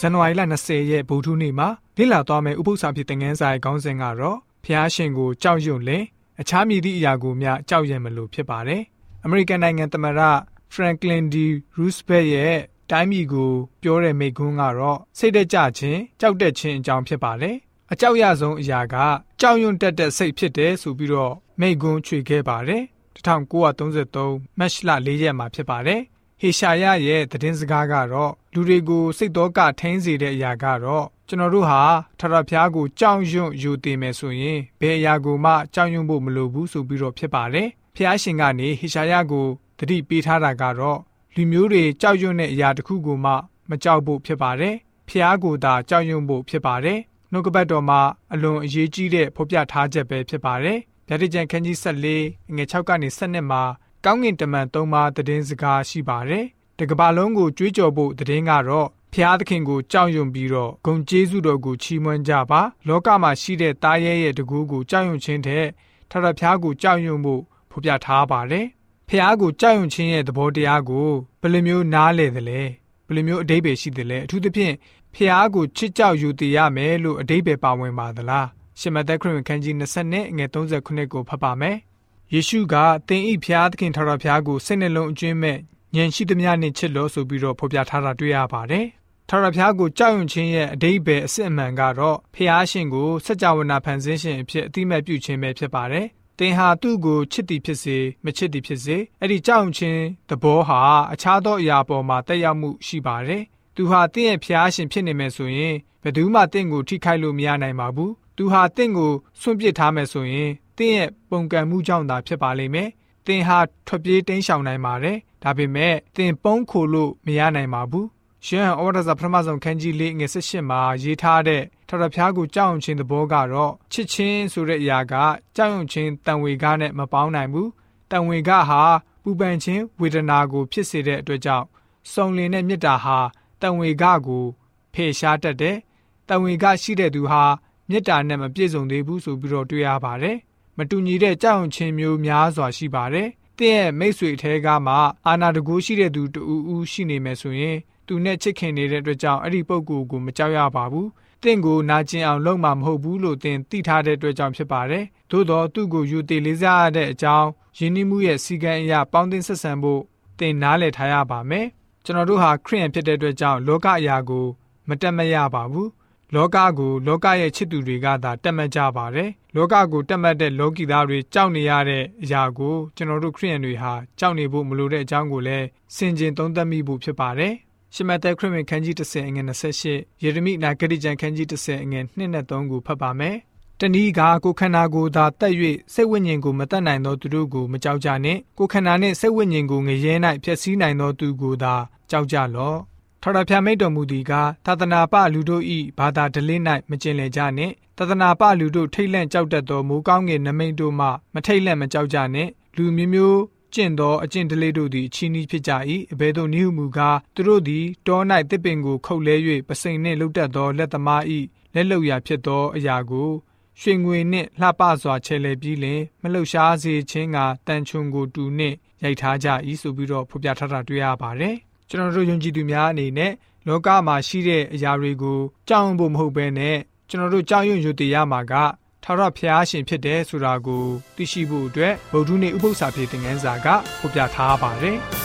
ဇန်နဝါရီလ20ရက်ဗုဒ္ဓနေ့မှာလေ့လာသွားမယ့်ဥပုသ္စာဖြစ်တဲ့ငန်းစာရဲ့ခေါင်းစဉ်ကတော့ဖျားရှင်ကိုကြောက်ရွံ့လင်အခြားမည်သည့်အရာကိုမျှကြောက်ရွံ့မလို့ဖြစ်ပါတယ်။အမေရိကန်နိုင်ငံသမ္မတ Franklin D. Roosevelt ရဲ့တိုင်းပြည်ကိုပြောတဲ့မိန့်ခွန်းကတော့စိတ်တကြခြင်းကြောက်တက်ခြင်းအကြောင်းဖြစ်ပါတယ်။အကြောက်ရဆုံးအရာကကြောက်ရွံ့တတ်တဲ့စိတ်ဖြစ်တယ်ဆိုပြီးတော့မိန့်ခွန်းချွေခဲ့ပါတယ်။1933မတ်လ4ရက်မှာဖြစ်ပါတယ်။ဟေရှာယရဲ့သတင်းစကားကတော့ လူတွေကိုစိတ်တော်ကထိန်းစေတဲ့အရာကတော့ကျွန်တော်တို့ဟာထထဖျားကိုကြောက်ရွံ့ယူတည်မယ်ဆိုရင်ဘယ်အရာကိုမှကြောက်ရွံ့ဖို့မလိုဘူးဆိုပြီးတော့ဖြစ်ပါတယ်။ဖျားရှင်ကနေဟေရှာယကိုတတိပေးထားတာကတော့လူမျိုးတွေကြောက်ရွံ့တဲ့အရာတစ်ခုကိုမှမကြောက်ဖို့ဖြစ်ပါတယ်။ဖျားကိုသာကြောက်ရွံ့ဖို့ဖြစ်ပါတယ်။နှုတ်ကပတ်တော်မှာအလွန်အရေးကြီးတဲ့ဖော်ပြထားချက်ပဲဖြစ်ပါတယ်။ဗျာဒိတ်ကျန်ခန်းကြီး14ငွေ6ကနေ7မှာကောင်းကင်တမန်3ပါးသတင်းစကားရှိပါတယ်။ တကဘာလုံးကိုကြွေးကြော်ဖို့သတင်းကတော့ဖျားသခင်ကိုကြောက်ရွံ့ပြီးတော့ဂုံကျေးဇူးတော်ကိုချီးမွမ်းကြပါလောကမှာရှိတဲ့တားရဲရဲ့တကူကိုကြောက်ရွံ့ခြင်းတဲ့ထထဖျားကိုကြောက်ရွံ့ဖို့ဖော်ပြထားပါတယ်ဖျားကိုကြောက်ရွံ့ခြင်းရဲ့သဘောတရားကိုဘယ်လိုမျိုးနားလဲသလဲဘယ်လိုမျိုးအတိပ္ပယ်ရှိသလဲအထူးသဖြင့်ဖျားကိုချစ်ကြောက်ယူတည်ရမယ်လို့အတိပ္ပယ်ပါဝင်ပါသလားရှမသက်ခရစ်ဝင်ခန်းကြီး20နဲ့ငွေ39ကိုဖတ်ပါမယ်ယေရှုကသင်ဤဖျားသခင်ထထဖျားကိုစိတ်နှလုံးအကျွင်းမဲ့ ဉာဏ်ရှိသမျှနဲ့ချစ်လို့ဆိုပြီးတော့ဖော်ပြထားတာတွေ့ရပါတယ်ထာဝရဘုရားကိုကြောက်ရွံ့ခြင်းရဲ့အတိတ်ပဲအစစ်အမှန်ကတော့ဖျားရှင်ကိုစัจ java နာဖန်ဆင်းရှင်အဖြစ်အတိမတ်ပြုခြင်းပဲဖြစ်ပါတယ်။သင်ဟာသူ့ကိုချစ်သည်ဖြစ်စေမချစ်သည်ဖြစ်စေအဲ့ဒီကြောက်ရွံ့ခြင်းသဘောဟာအခြားသောအရာပေါ်မှာတက်ရောက်မှုရှိပါတယ်။သူဟာတင့်ရဲ့ဖျားရှင်ဖြစ်နေမယ်ဆိုရင်ဘယ်သူမှတင့်ကိုထိခိုက်လို့မရနိုင်ပါဘူး။သူဟာတင့်ကိုဆွန့်ပစ်ထားမယ်ဆိုရင်တင့်ရဲ့ပုံကံမှုကြောင့်သာဖြစ်ပါလိမ့်မယ်။သင်ဟာထွက်ပြေးတိမ်းရှောင်နိုင်ပါတယ်။ ဒါပေမဲ့သင်ပုံးခိုလို့မရနိုင်ပါဘူးရှမ်းဩဝါဒစာပထမဆုံးခန်းကြီးလေးငယ်၁၈မှာရေးထားတဲ့ထထဖျားကိုကြောက်ရွံ့ခြင်းသဘောကတော့ချစ်ချင်းဆိုတဲ့အရာကကြောက်ရွံ့ခြင်းတန်ဝေကားနဲ့မပေါင်းနိုင်ဘူးတန်ဝေကားဟာပူပန်ခြင်းဝေဒနာကို ဖြစ်စေတဲ့အတွက်ကြောင့်စုံလင်တဲ့မေတ္တာဟာတန်ဝေကားကိုဖယ်ရှားတတ်တယ်တန်ဝေကားရှိတဲ့သူဟာမေတ္တာနဲ့မပြည့်စုံသေးဘူးဆိုပြီးတော့တွေ့ရပါတယ်မတူညီတဲ့ကြောက်ရွံ့ခြင်းမျိုးများစွာရှိပါတယ် တင့်ရဲ့မိတ်ဆွေထဲကမှအာနာတကူရှိတဲ့သူတူဦးရှိနေမယ်ဆိုရင်သူနဲ့ချစ်ခင်နေတဲ့အတွက်ကြောင့်အဲ့ဒီပုံကူကိုမကြောက်ရပါဘူး။တင့်ကိုနာကျင်အောင်လုပ်မှာမဟုတ်ဘူးလို့သင်သိထားတဲ့အတွက်ကြောင့်ဖြစ်ပါတယ်။သို့တော့သူ့ကိုယူတည်လေးစားရတဲ့အကြောင်းယဉ်နှီးမှုရဲ့စီကံအရာပေါင်းသင်းဆက်ဆံဖို့သင်နားလည်ထားရပါမယ်။ကျွန်တော်တို့ဟာခရစ်ယာန်ဖြစ်တဲ့အတွက်ကြောင့်လောကအရာကိုမတက်မရပါဘူး။ လောကကိုလောကရဲ့ချစ်သူတွေကသာတက်မှတ်ကြပါတယ်။လောကကိုတက်မှတ်တဲ့လောကီသားတွေကြောက်နေရတဲ့အရာကိုကျွန်တော်တို့ခရစ်ယာန်တွေဟာကြောက်နေဖို့မလိုတဲ့အကြောင်းကိုလည်းစင်ကျင်သုံးသပ်မိဖို့ဖြစ်ပါတယ်။ရှမသက်ခရစ်ဝင်ခန်းကြီး30အငယ်28ယေရမိနာဂတိကျမ်းခန်းကြီး30အငယ်2နဲ့3ကိုဖတ်ပါမယ်။တနည်းကကိုခန္ဓာကိုယ်သာတက်၍စိတ်ဝိညာဉ်ကိုမတတ်နိုင်သောသူတို့ကိုမကြောက်ကြနှင့်ကိုခန္ဓာနှင့်စိတ်ဝိညာဉ်ကိုငရဲ၌ဖျက်ဆီးနိုင်သောသူကိုသာကြောက်ကြလော့။ ထထဖြာမိတ်တော်မူသည်ကသာသနာပလူတို့ဤဘာသာဒလင်း၌မကျင်လေကြနှင့်သာသနာပလူတို့ထိတ်လန့်ကြောက်တတ်သောမိုးကောင်းငယ်နမိတ်တို့မှမထိတ်လန့်မကြောက်ကြနှင့်လူမျိုးမျိုးကျင့်သောအကျင့်တလေးတို့သည်အချီးနှီးဖြစ်ကြ၏အဘယ်သို့နည်းဟုမူကားသူတို့သည်တော၌တစ်ပင်ကိုခုတ်လဲ၍ပစိန်နှင့်လှုပ်တတ်သောလက်သမား၏လက်လုံရာဖြစ်သောအရာကိုရွှေငွေနှင့်လှပစွာချဲလဲပြီးလင်မလှုပ်ရှားစေခြင်းကတန်ချုံကိုတူနှင့်ရိုက်ထားကြ၏ဆိုပြီးတော့ဖော်ပြထားတာတွေ့ရပါတယ် ကျွန်တော်တို့ယုံကြည်သူများအနေနဲ့လောကမှာရှိတဲ့အရာတွေကိုကြောက်ဖို့မဟုတ်ဘဲနဲ့ကျွန်တော်တို့ကြောက်ရွံ့ယူတည်ရမှာကထာဝရဘုရားရှင်ဖြစ်တယ်ဆိုတာကိုသိရှိဖို့အတွက်ဗုဒ္ဓနေ့ဥပုသ္စာပြေသင်ခန်းစာကဖော်ပြထားပါတယ်။